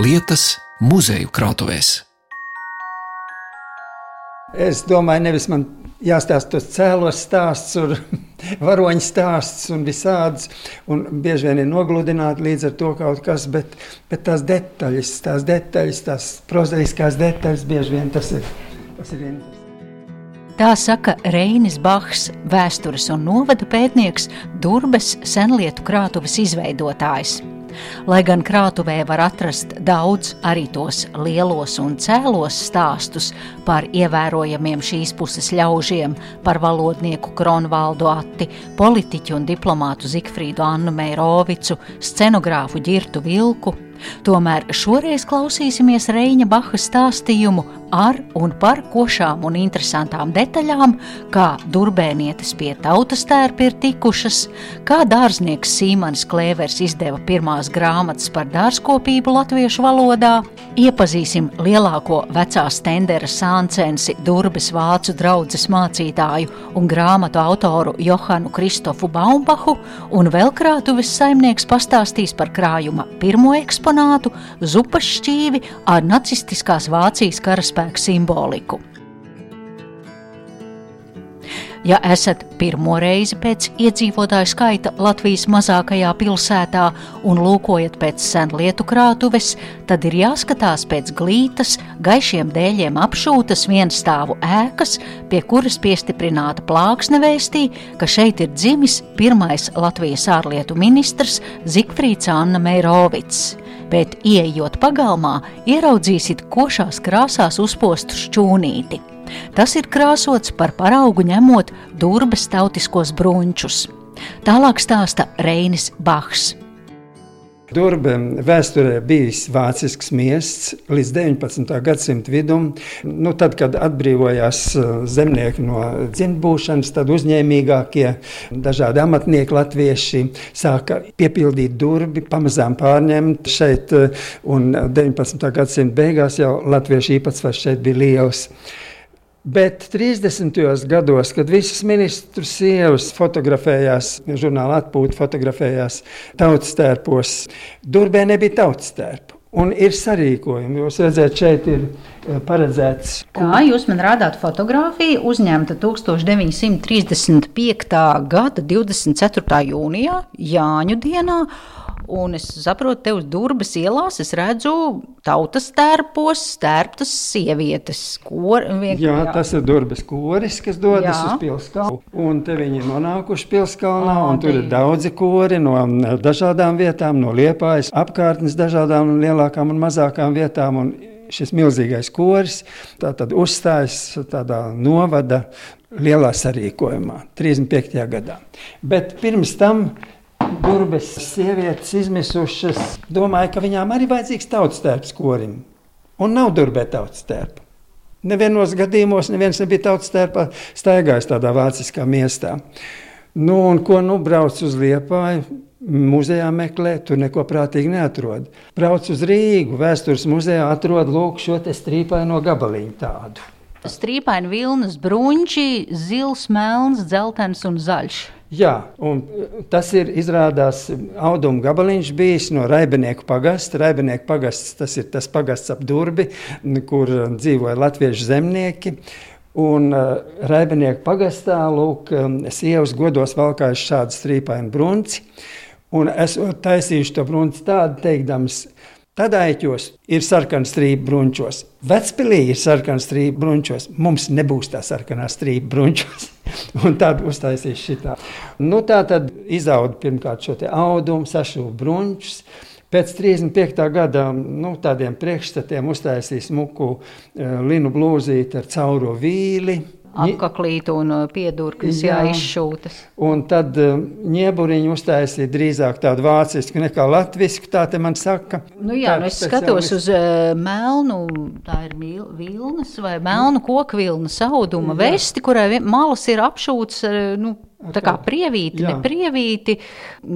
lietas muzeju krātuvēs. Es domāju, nevis man jāstāsta tos cēlos stāsts, un varoņu stāsts un visādas, un bieži vien ir nogludināti līdz ar to kaut kas, bet, bet tās detaļas, tās detaļas, tās prozaiskās detaļas bieži vien tas ir, tas ir interesanti. Tā saka Reinis Bahs, vēstures un novada pētnieks, Durbes senlietu krātuves izveidotājs. Lai gan krātuvē var atrast daudz arī tos lielos un cēlos stāstus par ievērojamiem šīs puses ļaužiem, par valodnieku Kronvaldu Atti, politiķu un diplomātu Zikfrīdu Annu Meirovicu, scenogrāfu Girtu Vilku, Tomēr šoreiz klausīsimies Reņa Baha stāstījumu ar un par košām un interesantām detaļām, kā durbēnietes pie tautas tērpa ir tikušas, kā dārznieks Sīmanis Klēvers izdeva pirmās grāmatas par dārzkopību latviešu valodā, iepazīsim lielāko vecā stendera sāncensi Durbes vācu draudzes mācītāju un grāmatu autoru Johanu Kristofu Baumbahu, un vēl krātuves saimnieks pastāstīs par krājuma pirmo eksponātu - zupas šķīvi ar nacistiskās Vācijas karaspēku cilvēku simboliku. Ja esat pirmo reizi pēc iedzīvotāju skaita Latvijas mazākajā pilsētā un lūkojat pēc senlietu krātuves, tad ir jāskatās pēc glītas, gaišiem dēļiem apšūtas vienstāvu ēkas, pie kuras piestiprināta plāksne vēstī, ka šeit ir dzimis pirmais Latvijas ārlietu ministrs Zikfrīds Anna Meirovits bet ieejot pagalmā, ieraudzīsiet košās krāsās uzpostu šķūnīti. Tas ir krāsots par paraugu ņemot durbes tautiskos brunčus. Tālāk stāsta Reinis Bahs. Durbe vēsturē bijis vācisks miests līdz 19. gadsimta vidum. Nu, tad, kad atbrīvojās uh, zemnieki no dzimtbūšanas, tad uzņēmīgākie dažādi amatnieki latvieši sāka piepildīt durbi, pamazām pārņemt šeit, uh, un 19. gadsimta beigās jau latviešu īpatsvars šeit bija liels. Bet 30. gados, kad visas ministru sievas fotografējās, žurnāla atpūta fotografējās tautas tērpos, Durbē nebija tautas tērpa. Un ir sarīkojumi. Jūs redzat, šeit ir eh, paredzēts. Kā jūs man rādāt fotografiju, uzņemta 1935. gada 24. jūnijā, Jāņu dienā. Un es saprotu, te uz durvis ielās es redzu tautas tērpos, stērptas sievietes. Kor, vien, jā, jā, tas ir durvis koris, kas dodas jā. uz pilskalnu. Un te viņi ir nonākuši pilskalnā, un tur ir daudzi kori no dažādām vietām, no liepājas apkārtnes dažādām lielākām un mazākām vietām. Un šis milzīgais koris uzstājas tādā novada lielā sarīkojumā, 35. gadā. Bet pirms tam Burbes sievietes izmisušas, domāju, ka viņām arī vajadzīgs tautas tērps korim. Un nav durbē tautas tērpa. Nevienos gadījumos neviens nebija tautas tērpā staigājis tādā vāciskā miestā. Nu, un ko nu brauc uz Liepāju? Muzejā meklē, tur neko prātīgi neatrod. Brauc uz Rīgu, vēstures muzejā atrod lūk šo strīpaino gabaliņu tādu. Strīpaini vilnas bruņķi, zils, melns, dzeltens un zaļš. Jā, un tas ir izrādās auduma gabaliņš bijis no Raibenieku pagasta. Raibenieku pagasts tas ir tas pagasts ap durbi, kur dzīvoja latviešu zemnieki. Un uh, Raibenieku pagastā, lūk, um, sievas godos valkājuši šādu strīpainu brunci. Un esmu taisījuši to brunci tādu, teikdams, Tadaiķos ir sarkana strīpa brunčos, Vecpilī ir sarkana strīpa brunčos. Mums nebūs tā sarkanā strīpa brunčos. un tad uztaisīs šitā. Nu, tā tad izauga pirmkārt šo audumu, sašuvu brunčus. Pēc 35. gada nu, tādiem priekšstatiem uztaisīja smuku uh, linu blūzīti ar cauro vīli apaklītu un uh, piedurknes jā. jāizšūtas. Un tad uh, ņēburiņu uztaisīja drīzāk tādu vācisku nekā latvisku, tā te man saka. Nu jā, nu es skatos uz uh, melnu, tā ir vilnas vai melnu kokvilnas auduma jā. vesti, kurai malas ir apšūts, nu, Tā kā prievīti, jā. ne prievīti,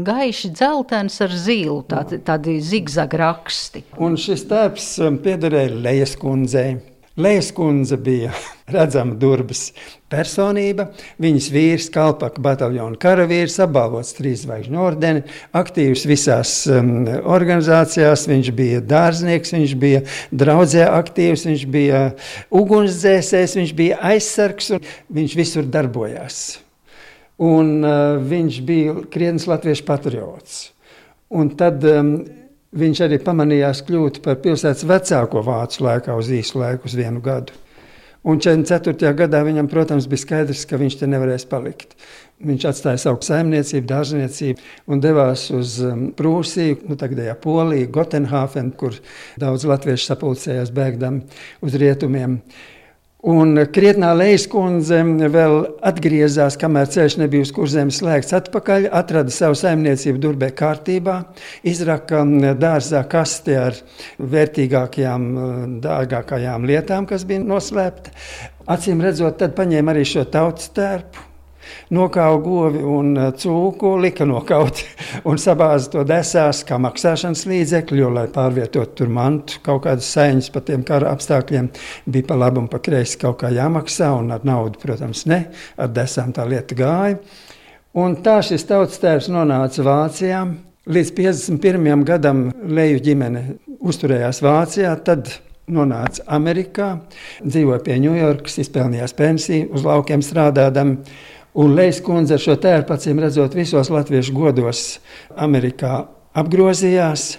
gaiši dzeltens ar zilu, tādi, tādi zigzag raksti. Un šis tēps um, piederēja Lejas kundzei. Lejas kundze bija redzama Durbas personība. Viņas vīrs, Kalpaka bataljona karavīrs, apbalvots trīs zvaigžņu ordeni, aktīvs visās um, organizācijās. Viņš bija dārznieks, viņš bija draudzē aktīvs, viņš bija ugunsdzēsējs, viņš bija aizsargs un viņš visur darbojās. Un, uh, viņš bija krietnes latviešu patriots. Un tad um, Viņš arī pamanījās kļūt par pilsētas vecāko vācu laikā uz īsu laiku, uz vienu gadu. Un 44. gadā viņam, protams, bija skaidrs, ka viņš te nevarēs palikt. Viņš atstāja savu saimniecību, dārzniecību un devās uz um, Prūsiju, nu, tagadējā Poliju, Gotenhāfenu, kur daudz latviešu sapulcējās bēgdami uz rietumiem. Un krietnā lejas kundze vēl atgriezās, kamēr ceļš nebija uz kurzem slēgts atpakaļ, atrada savu saimniecību durbē kārtībā, izraka dārzā kasti ar vērtīgākajām, dārgākajām lietām, kas bija noslēpta. Acīm redzot, tad paņēma arī šo tautas tērpu nokāva govi un uh, cūku, lika nokaut un sabāza to desās kā maksāšanas līdzekļu, jo, lai pārvietotu tur mantu, kaut kādas sēņas par tiem kara apstākļiem, bija pa labu un pa kreisi kaut kā jāmaksā, un ar naudu, protams, ne, ar desām tā lieta gāja. Un tā šis tautas tēvs nonāca Vācijā. Līdz 51. gadam Leju ģimene uzturējās Vācijā, tad nonāca Amerikā, dzīvoja pie Ņujorkas, izpelnījās pensiju, uz laukiem strādādama. Un Lejas kundze šo tērpu, acīm redzot, visos latviešu godos Amerikā apgrozījās.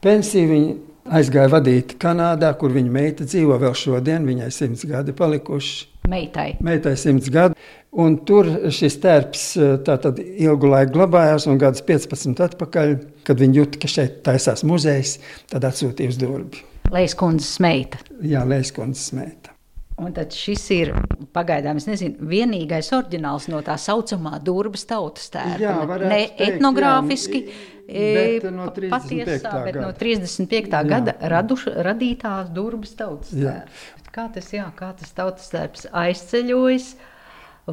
Pensiju viņa aizgāja vadīt Kanādā, kur viņa meita dzīvo vēl šodien. Viņai simts gadi palikuši. Meitai. Meitai simts gadi. Un tur šis tērps tātad ilgu laiku glabājās, un gadus 15 atpakaļ, kad viņi jūt, ka šeit taisās muzejs, tad atsūtīja uz durbi. Lejas kundzes meita. Jā, Lejas kundzes meita. Un tad šis ir pagaidām, es nezinu, vienīgais oriģināls no tā saucamā Durbas tautas tērpa. Ne teikt, etnogrāfiski, jā, no patiesā, bet gada. no 35. Jā. gada raduš, radītās Durbas tautas tērps. Kā tas, jā, kā tas tautas tērps aizceļojas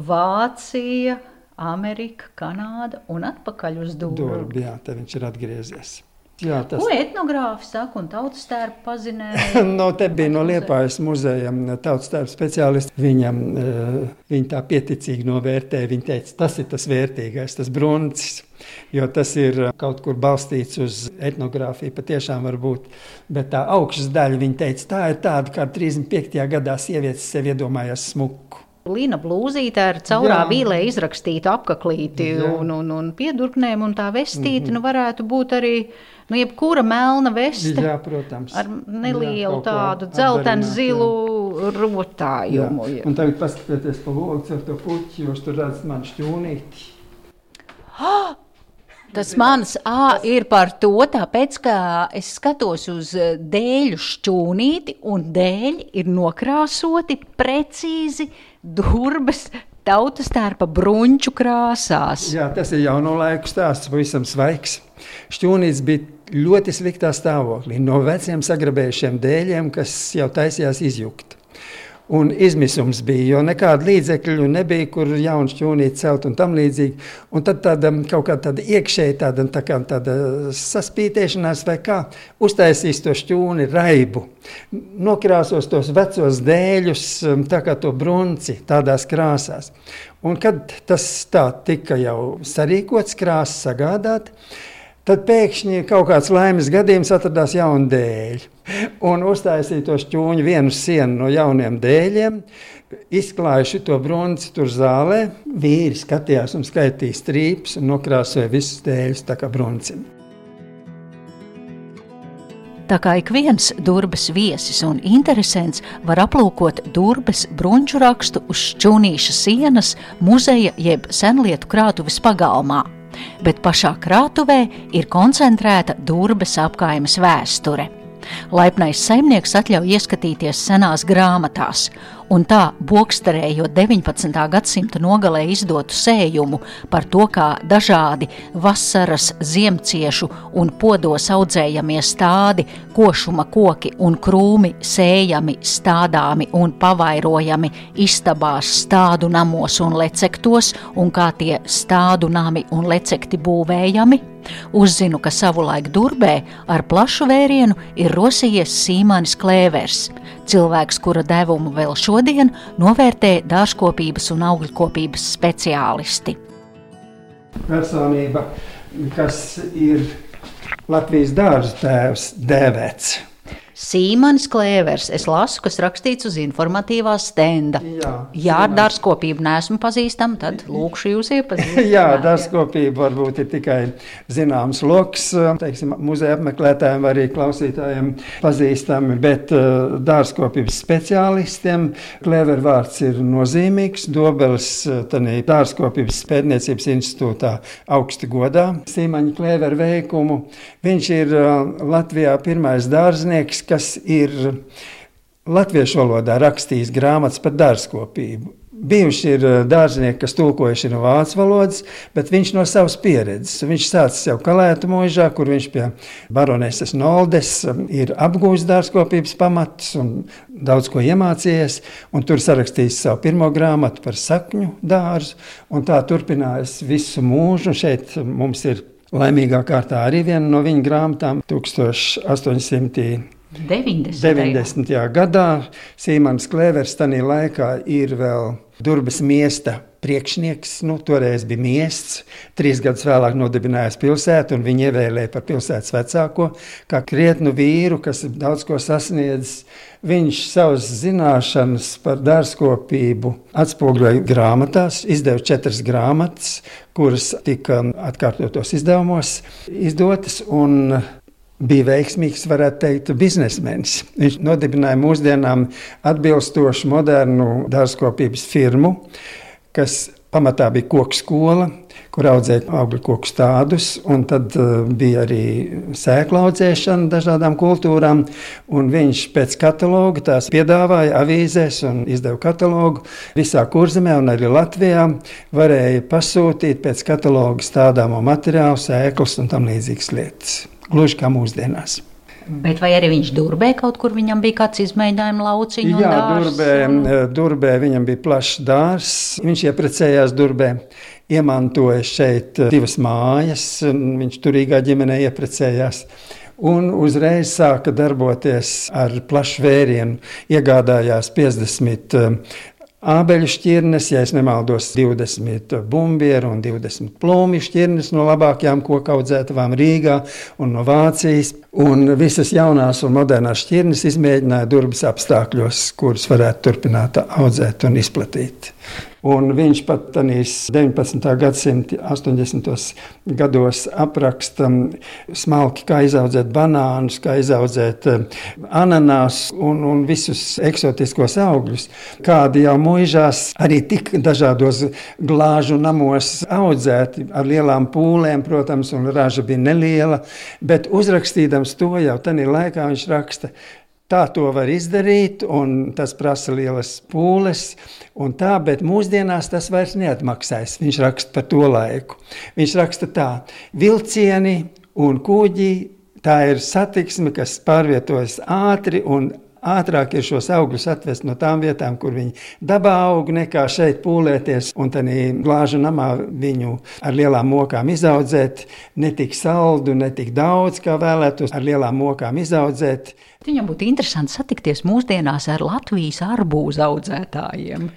Vācija, Amerika, Kanāda un atpakaļ uz Durbu. Durbu jā, te viņš ir atgriezies. Jā, tas... Ko etnogrāfi saka un tautas tērpu pazinēja? no te bija no Liepājas muzeja tautas tērpu speciālisti. Viņam, uh, viņi tā pieticīgi novērtēja, viņi teica, tas ir tas vērtīgais, tas bruncis. Jo tas ir eh, kaut kur balstīts uz etnogrāfiju, patiešām var būt. Bet tā augšas daļa, viņa teica, tā ir tāda, kā 35. gadā sievietes sev iedomājās smuku. Lina blūzīte ar caurā Jā. vīlē izrakstītu apaklīti un, un, un piedurknēm, un tā vestīte mm -hmm. nu, varētu būt arī nu, jebkura melna veste. Jā, protams. Ar nelielu Jā, tādu dzeltenu zilu rotājumu. Jā. Un tagad paskatieties pa logu ar to puķi, jūs tur redzat man šķūnīti. Ah! Tas mans ā, ir par to, tāpēc, ka es skatos uz dēļu šķūnīti, un dēļi ir nokrāsoti precīzi durbes tautas tērpa bruņķu krāsās. Jā, tas ir jauno laiku stāsts, pavisam svaigs. Šķūnītis bija ļoti sliktā stāvoklī no veciem sagrabējušiem dēļiem, kas jau taisījās izjukt. Un izmisums bija, jo nekāda līdzekļu nebija, kur jaunu šķūnīti celt un tam līdzīgi. Un tad tāda kaut kāda tāda iekšēja tāda, tā kā tāda saspītēšanās vai kā uztaisīs to šķūni raibu. Nokrāsos tos vecos dēļus, tā kā to brunci, tādās krāsās. Un kad tas tā tika jau sarīkots, krāsas sagādāt, Tad pēkšņi kaut kāds laimes gadījums atradās jauni dēļi. Un uztaisīja to šķūņu vienu sienu no jauniem dēļiem, izklāja to brunci tur zālē. Vīri skatījās un skaitīja strīpus un nokrāsoja visus dēļus tā kā bruncim. Tā kā ik viens durbes viesis un interesants var aplūkot durbes bruņķu rakstu uz šķūnīša sienas muzeja jeb senlietu krātuves pagalmā bet pašā krātuvē ir koncentrēta Durbes apkaimes vēsture. Laipnais saimnieks atļauj ieskatīties senās grāmatās, un tā boksterējot 19. gadsimta nogalē izdotu sējumu par to, kā dažādi vasaras, ziemciešu un podos audzējamie stādi, košuma koki un krūmi sējami, stādāmi un pavairojami istabās, stādu namos un lecektos, un kā tie stādu nami un lecekti būvējami Uzzinu, ka savulaik Durbē ar plašu vērienu ir rosījies Sīmanis Klēvers, cilvēks, kura devumu vēl šodien novērtē dārzkopības un augļkopības speciālisti. Personība, kas ir Latvijas dārza tēvs, dēvēts. Sīmanis Klēvers. Es lasu, kas rakstīts uz informatīvā stenda. Jā, Jā ar dārzkopību neesmu pazīstama, tad lūkšu jūs iepazīt. Jā, dārzkopība varbūt ir tikai zināms loks, teiksim, muzeja apmeklētājiem arī klausītājiem pazīstami, bet uh, dārzkopības speciālistiem Klēver vārds ir nozīmīgs. Dobeles tanī dārzkopības pētniecības institūtā augsti godā Sīmaņa Klēver veikumu. Viņš ir uh, Latvijā pirmais dārznieks, kas ir latviešu valodā rakstījis grāmatas par dārzkopību. Bijuši ir eh, dārznieki, kas tulkojuši no vācu valodas, bet viņš no savas pieredzes. Viņš sācis jau kalētu mūžā, kur viņš pie baroneses Noldes um, ir apgūst dārzkopības pamatus un daudz ko iemācījies. Tur sarakstījis savu pirmo grāmatu par sakņu dārzu, un tā turpinājās visu mūžu. Šeit mums ir laimīgā kārtā arī viena no viņa grāmatām 1800. 90. 90. gadā Sīmans Klēvers tajā laikā ir vēl Durbas miesta priekšnieks, nu, toreiz bija miests, trīs gadus vēlāk nodibinājās pilsētu, un viņi ievēlēja par pilsētas vecāko, kā krietnu vīru, kas daudz ko sasniedzis. Viņš savas zināšanas par dārzkopību atspoguļoja grāmatās, izdeva četras grāmatas, kuras tika atkārtotos izdevumos izdotas. Un bija veiksmīgs, varētu teikt, biznesmenis. Viņš nodibināja mūsdienām atbilstošu modernu dārzkopības firmu, kas pamatā bija koku skola, kur audzēja augļu koku stādus, un tad uh, bija arī sēklu audzēšana dažādām kultūrām. Viņš pēc kataloga tās piedāvāja avīzēs un izdeva katalogu visā kurzemē un arī Latvijā. Varēja pasūtīt pēc kataloga stādāmo materiālu, sēklas un tam līdzīgas lietas gluži kā mūsdienās. Bet vai arī viņš durbē kaut kur viņam bija kāds izmēģinājuma lauciņš? Jā, durbē, eh, durbē viņam bija plašs dārzs. Viņš ieprecējās durbē, iemantoja šeit eh, divas mājas, viņš turīgā ģimenē ieprecējās. Un uzreiz sāka darboties ar plašu vērienu. Iegādājās 50 Ābeļu šķirnes, ja nemaldos, 20 bumbieru un 20 plūmju šķirnes no labākajām koku audzētavām Rīgā un no Vācijas. Un visas jaunās un modernās šķirnes izmēģināja durbas apstākļos, kurus varētu turpināt audzēt un izplatīt. Un viņš pat 19. gadsimta 80. gados apraksta smalki, kā izaudzēt banānus, kā izaudzēt ananās un, un visus eksotiskos augļus, kādi jau mūžās arī tik dažādos glāžu namos audzēti ar lielām pūlēm, protams, un raža bija neliela, bet uzrakstījams to jau tajā laikā viņš raksta. Tā to var izdarīt, un tas prasa lielas pūles. Tā, bet mūsdienās tas vairs neatmaksājas. Viņš raksta par to laiku. Viņš raksta tā, vilcieni un kuģi. Tā ir satiksme, kas pārvietojas ātri un ātrāk ir šos augļus atvest no tām vietām, kur viņi dabā aug, nekā šeit pūlēties un tādā glāžu namā viņu ar lielām mokām izaudzēt. Ne tik saldu, ne tik daudz, kā vēlētos ar lielām mokām izaudzēt. Viņam būtu interesanti satikties mūsdienās ar Latvijas arbūzu audzētājiem.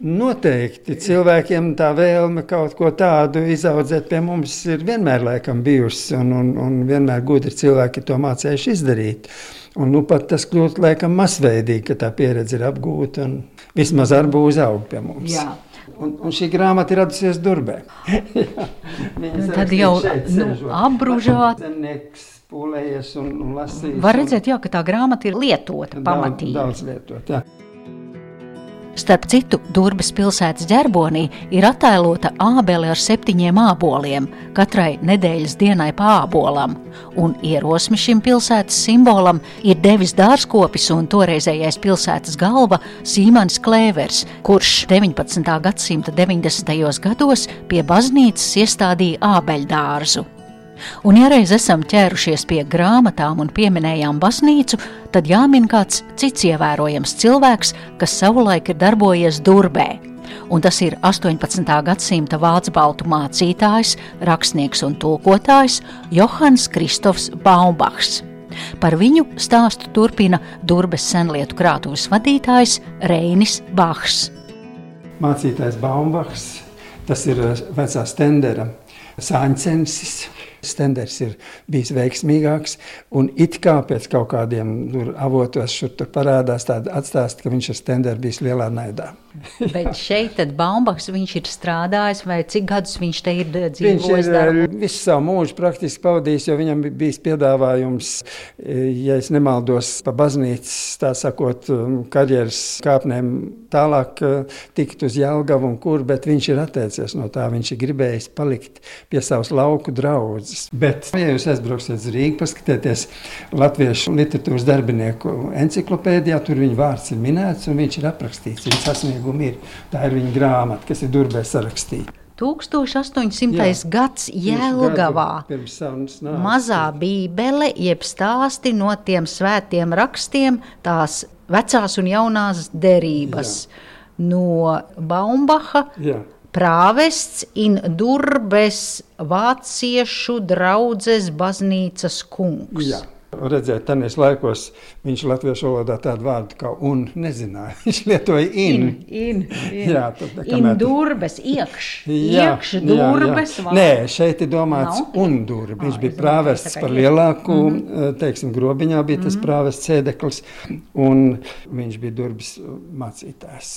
Noteikti cilvēkiem tā vēlme kaut ko tādu izaudzēt pie mums ir vienmēr laikam bijusi, un, un, un vienmēr gudri cilvēki to mācījuši izdarīt. Un nu pat tas kļūst laikam masveidīgi, ka tā pieredze ir apgūta un vismaz ar būs aug pie mums. Jā. Un, un šī grāmata ir radusies Durbē. Tad jau nu, apbružāt. Pūlējies un, un lasījis. Var redzēt, jā, ka tā grāmata ir lietota pamatīgi. Daudz, daudz lietot, jā. Starp citu, Durbas pilsētas ģerbonī ir attēlota ābele ar septiņiem āboliem, katrai nedēļas dienai pa ābolam, un ierosmi šim pilsētas simbolam ir devis dārzkopis un toreizējais pilsētas galva Sīmans Klēvers, kurš 19. gadsimta 90. gados pie baznīcas iestādīja ābeļdārzu. Un, ja reiz esam ķērušies pie grāmatām un pieminējām baznīcu, tad jāmin kāds cits ievērojams cilvēks, kas savulaik ir darbojies Durbē. un tas ir 18. gadsimta vācu baltu mācītājs, rakstnieks un tulkotājs Johans Kristofs Baumbachs. Par viņu stāstu turpina Durbes senlietu krātuves vadītājs Reinis Bahs. Mācītājs Baumbachs, tas ir vecā stendera sāņcensis Stenders ir bijis veiksmīgāks. Un it kā pēc kaut kādiem tur, avotos šur tur parādās tāda atstāsta, ka viņš ar Stenderu bijis lielā naidā. Bet šeit tad Baumbaks viņš ir strādājis, vai cik gadus viņš te ir dzīvojis? Viņš ir darbu? Eh, visu savu mūžu praktiski pavadījis, jo viņam bijis piedāvājums, eh, ja es nemaldos, pa baznīcas, tā sakot, um, karjeras kāpnēm tālāk eh, tikt uz Jelgavu un kur, bet viņš ir atteicies no tā. Viņš ir gribējis palikt pie savas lauku draudzes valstis. Bet, ja jūs aizbrauksiet uz Rīgā, paskatieties latviešu literatūras darbinieku encyklopēdijā, tur viņa vārds ir minēts un viņš ir aprakstīts. Viņa sasniegumi ir. Tā ir viņa grāmata, kas ir durbē sarakstīta. 1800. Jā, gads Jēlgavā. Mazā bībele, jeb stāsti no tiem svētiem rakstiem, tās vecās un jaunās derības. Jā. No Baumbacha. Jā prāvests in Durbes vāciešu draudzes baznīcas kungs. Jā. Redzēt, tajos laikos viņš latviešu valodā tādu vārdu kā un nezināja. Viņš lietoja in. In, in, in. Jā, tad, in durbes, iekš, jā, iekš durbes. Jā, jā. Nē, šeit ir domāts Nav? un durbi. Viņš oh, bija prāvests par lielāku, mm -hmm. teiksim, grobiņā bija tas mm -hmm. prāvests cēdeklis, un viņš bija durbis mācītājs.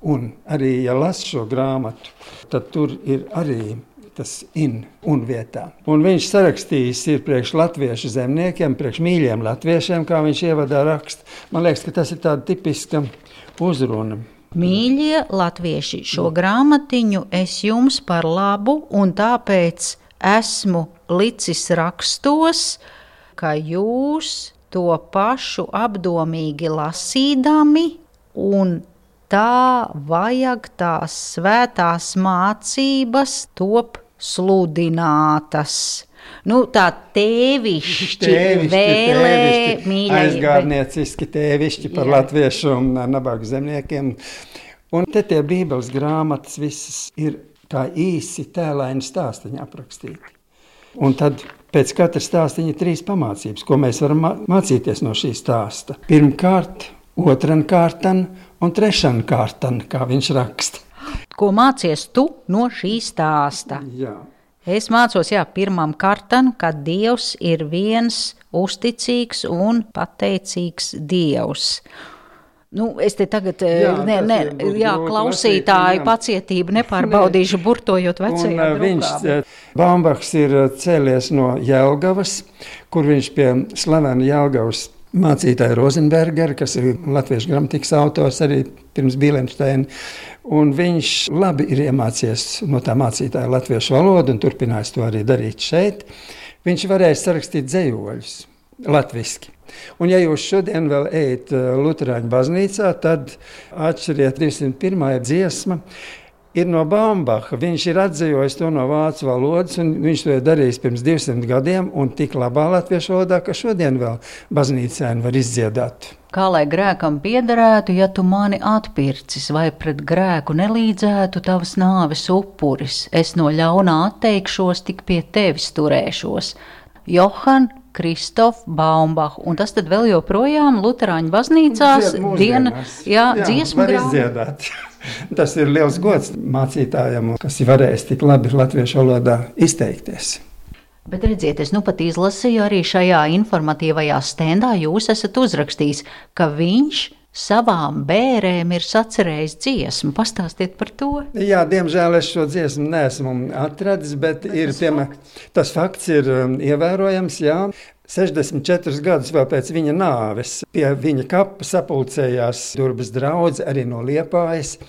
Un arī, ja lasu šo grāmatu, tad tur ir arī tas in un vietā. Un viņš sarakstījis ir priekš latviešu zemniekiem, priekš mīļiem latviešiem, kā viņš ievadā raksta. Man liekas, ka tas ir tāda tipiska uzruna. Mīļie latvieši, šo grāmatiņu es jums par labu, un tāpēc esmu licis rakstos, ka jūs to pašu apdomīgi lasīdami un tā vajag tās svētās mācības top sludinātas. Nu, tā tēvišķi, tēvišķi vēlē, mīļie. Aizgārnieciski tēvišķi par Jā. latviešu un nabagu zemniekiem. Un te tie bībeles grāmatas visas ir tā īsi tēlaini stāstiņi aprakstīti. Un tad pēc katra stāstiņa trīs pamācības, ko mēs varam mācīties no šī stāsta. Pirmkārt, otran kārtan un trešan kārtan, kā viņš raksta. Ko mācies tu no šī stāsta? Jā. Es mācos, jā, pirmām kārtām, ka Dievs ir viens uzticīgs un pateicīgs Dievs. Nu, es te tagad jā, ne, ne, jā, klausītāju pacietību nepārbaudīšu, burtojot vecajā un, viņš, Baumbachs ir cēlies no Jelgavas, kur viņš pie slavena Jelgavas mācītāja Rozenbergera, kas ir latviešu gramatikas autors arī pirms Bīlensteina. Viņš labi ir iemācījies no tā mācītāja latviešu valodu un turpinājis to arī darīt šeit. Viņš varēja sarakstīt dzējoļus latviešu. Un, ja jūs šodien vēl ejat uh, Lutāņu baznīcā, tad atšķiriet 201. dziesmu ir no Bambacha. Viņš ir atzījis to no vācu valodas, un viņš to ir darījis pirms 200 gadiem, un tik labā latviešu valodā, ka šodien vēl baznīcā var izdziedāt. Kā lai grēkam piederētu, ja tu mani atpircis, vai pret grēku nelīdzētu tavas nāves upuris? Es no ļaunā atteikšos, tik pie tevis turēšos. Johan Kristofu Baumbachu, un tas tad vēl joprojām Lutāņu baznīcās dienas, jā, jā, dziesmu grāmatā. Tas ir liels gods mācītājam, kas ir varējis tik labi latviešu valodā izteikties. Bet redziet, es nu pat izlasīju arī šajā informatīvajā stendā, jūs esat uzrakstījis, ka viņš savām bērēm ir sacerējis dziesmu. Pastāstiet par to. Jā, diemžēl es šo dziesmu neesmu atradis, bet, bet ir, tas, piemēr, fakts. tas fakts ir um, ievērojams. Jā. 64 gadus vēl pēc viņa nāves pie viņa kapa sapulcējās Durbas draugs arī no Liepājas,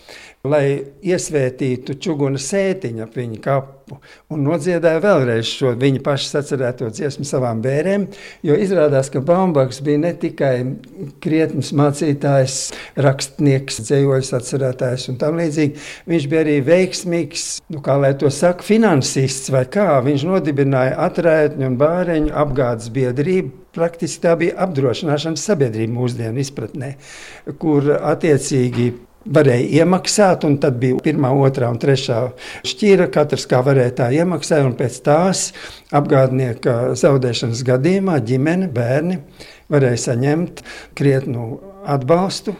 lai iesvētītu čuguna sētiņu ap viņa kapu un nodziedāja vēlreiz šo viņa paša sacerēto dziesmu savām bērēm, jo izrādās, ka Baumbaks bija ne tikai krietnes mācītājs, rakstnieks, dzējoļs atcerētājs un tam līdzīgi, viņš bija arī veiksmīgs, nu kā lai to saka, finansists vai kā, viņš nodibināja atrētņu un bāreņu apgādes biedrību, praktiski tā bija apdrošināšanas sabiedrība mūsdienu izpratnē, kur attiecīgi varēja iemaksāt, un tad bija pirmā, otrā un trešā šķīra. Katrs kā varēja tā iemaksāt, un pēc tās apgādnieka zaudēšanas gadījumā ģimene, bērni varēja saņemt krietnu atbalstu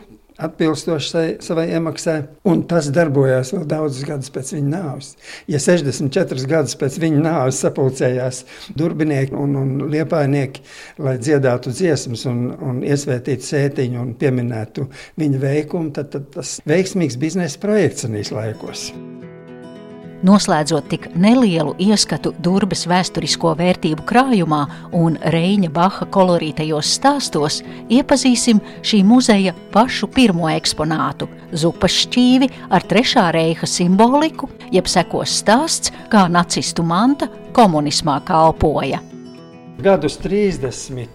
atbilstoši savai iemaksai, un tas darbojās vēl daudzus gadus pēc viņa nāves. Ja 64 gadus pēc viņa nāves sapulcējās durbinieki un, un liepainieki, lai dziedātu dziesmas un, un iesvētītu sētiņu un pieminētu viņa veikumu, tad, tad tas veiksmīgs biznesa projekts anīs laikos. Noslēdzot tik nelielu ieskatu Durbas vēsturisko vērtību krājumā un Reņa Baha kolorītajos stāstos, iepazīsim šī muzeja pašu pirmo eksponātu - zupas šķīvi ar trešā reiha simboliku, jeb sekos stāsts, kā nacistu manta komunismā kalpoja. Gadus 30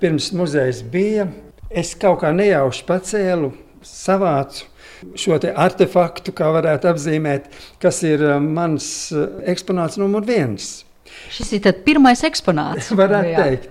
pirms muzejs bija, es kaut kā nejauši pacēlu, savācu šo artefaktu, kā varētu apzīmēt, kas ir eh, mans eh, eksponāts numur viens. Šis ir pirmais eksponāts. varētu teikt.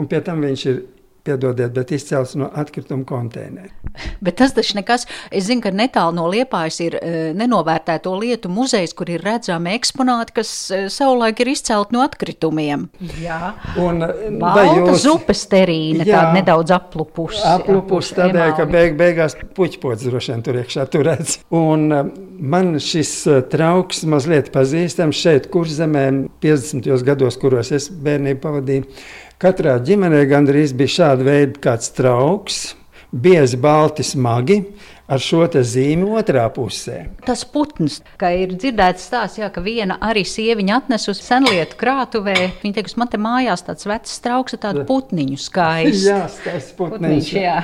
Un pie tam viņš ir piedodiet, bet izcēlts no atkrituma konteineru. Bet tas taču nekas. Es zinu, ka netālu no liepājas ir e, nenovērtēto lietu muzejs, kur ir redzami eksponāti, kas e, savulaik ir izcelti no atkritumiem. Jā, un e, Balta jūs... zupes terīna, jā, tāda nedaudz aplupusi. Aplupusi tādēļ, ka beig, beigās puķpots droši vien tur iekšā turēts. Un man šis trauks mazliet pazīstams šeit, kurzemē, 50. gados, kuros es bērnību pavadīju Katrā ģimenē gandrīz bija šāda veida kāds trauks, biezi balti smagi, ar šo zīmi otrā pusē. Tas putns, kā ir dzirdēts stāsts, jā, ka viena arī sieviņa atnes uz senlietu krātuvē. Viņa teiks, man te mājās tāds vecs trauks ar tādu putniņu skaistu. jā, skaists putniņš. putniņš jā.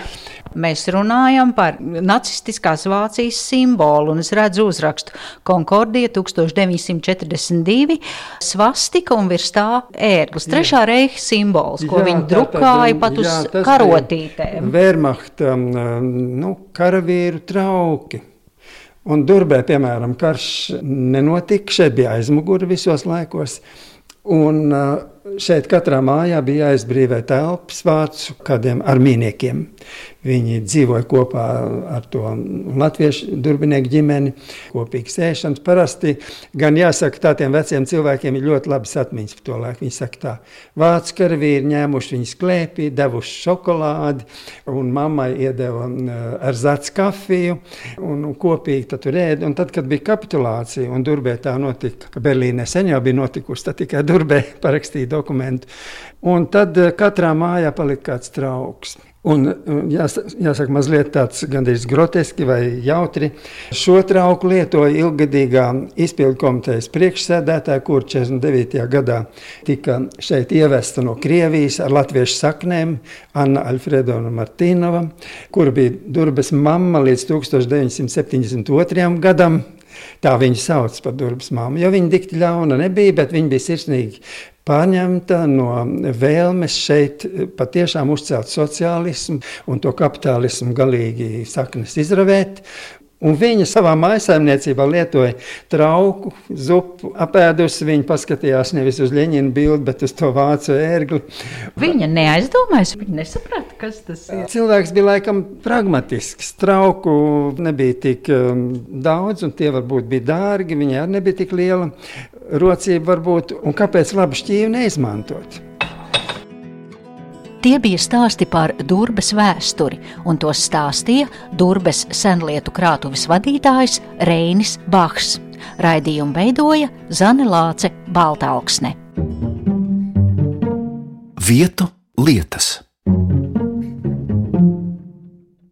Mēs runājam par nacistiskās Vācijas simbolu, un es redzu uzrakstu Konkordija 1942, svastika un virs tā ērglis. Trešā reiha simbols, ko jā, viņi drukāja pat uz jā, karotītēm. Wehrmachta nu, karavīru trauki. Un Durbē, piemēram, karš nenotika, šeit bija aizmugure visos laikos. Un šeit katrā mājā bija jāizbrīvē telpas vācu kādiem armīniekiem. Viņi dzīvoja kopā ar to latviešu durbinieku ģimeni, kopīgi sēšanas. Parasti gan jāsaka, tādiem veciem cilvēkiem ir ļoti labas atmiņas par to laiku. Viņi saka, tā vācu karavīri ņēmuši viņas klēpī, devuši šokolādi, un mammai iedeva ar zāci kafiju, un, kopīgi tur ēda. Un tad, kad bija kapitulācija, un Durbē tā notika, ka Berlīnē sen jau bija notikusi, tad tikai Durbē parakstīja dokumentu. Un tad katrā mājā palika kāds trauks. Un, jās, jāsaka, mazliet tāds gandrīz groteski vai jautri. Šo trauku lietoja ilgadīgā izpildu komitejas priekšsēdētāja, kur 49. gadā tika šeit ievesta no Krievijas ar latviešu saknēm Anna Alfredona Martīnova, kur bija Durbes mamma līdz 1972. gadam. Tā viņa sauc par durvis māmu. Jo viņa dikti ļauna nebija, bet viņa bija sirsnīgi pārņemta no vēlmes šeit patiešām uzcelt sociālismu un to kapitālismu galīgi saknes izravēt. Un viņa savā mājsaimniecībā lietoja trauku, zupu, apēdusi. Viņa paskatījās nevis uz Leņķina bildi, bet uz to vācu ērgli. Viņa neaizdomājās, viņa nesaprata, kas tas ir. Cilvēks bija laikam pragmatisks. Trauku nebija tik um, daudz, un tie varbūt bija dārgi. Viņa arī nebija tik liela rocība, varbūt. Un kāpēc labu šķīvi neizmantot? Tie bija stāsti par Durbes vēsturi, un tos stāstīja Durbes senlietu krātuves vadītājs Reinis Bahs. Raidījumu veidoja Zane Lāce Baltāksne. Vietu lietas.